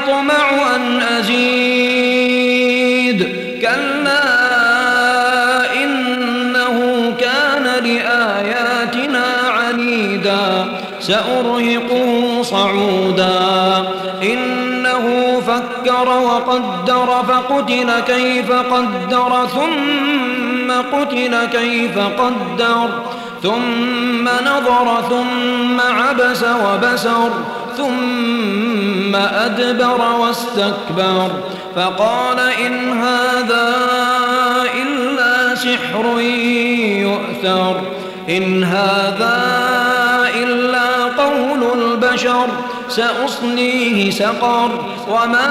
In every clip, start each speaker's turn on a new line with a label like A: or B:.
A: يطمع أن أزيد. كلا إنه كان لآياتنا عنيدا. سأرهقه صعودا. إنه فكر وقدر فقتل كيف قدر ثم قتل كيف قدر ثم نظر ثم عبس وبسر. ثم أدبر واستكبر فقال إن هذا إلا سحر يؤثر إن هذا إلا قول البشر سأصليه سقر وما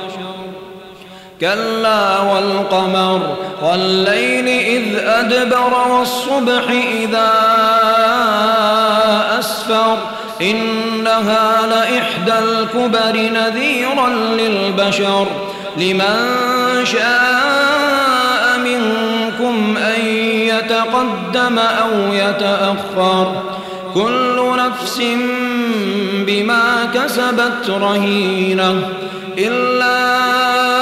A: كلا والقمر والليل إذ أدبر والصبح إذا أسفر إنها لإحدى الكبر نذيرا للبشر لمن شاء منكم أن يتقدم أو يتأخر كل نفس بما كسبت رهينة إلا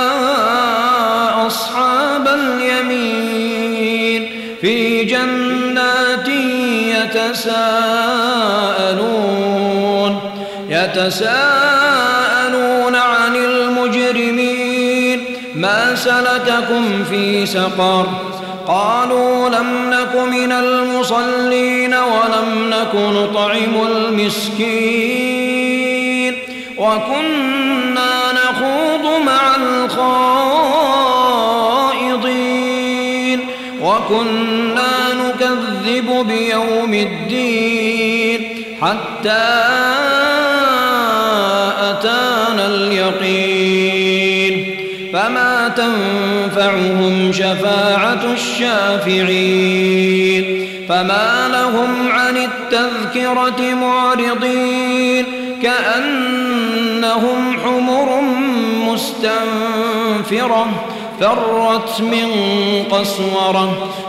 A: يتساءلون يتساءلون عن المجرمين ما سلككم في سقر قالوا لم نك من المصلين ولم نك نطعم المسكين وكنا نخوض مع الخائضين وكنا بيوم الدين حتى أتانا اليقين فما تنفعهم شفاعة الشافعين فما لهم عن التذكرة معرضين كأنهم حمر مستنفرة فرت من قسورة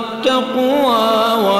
A: التقوى وأهل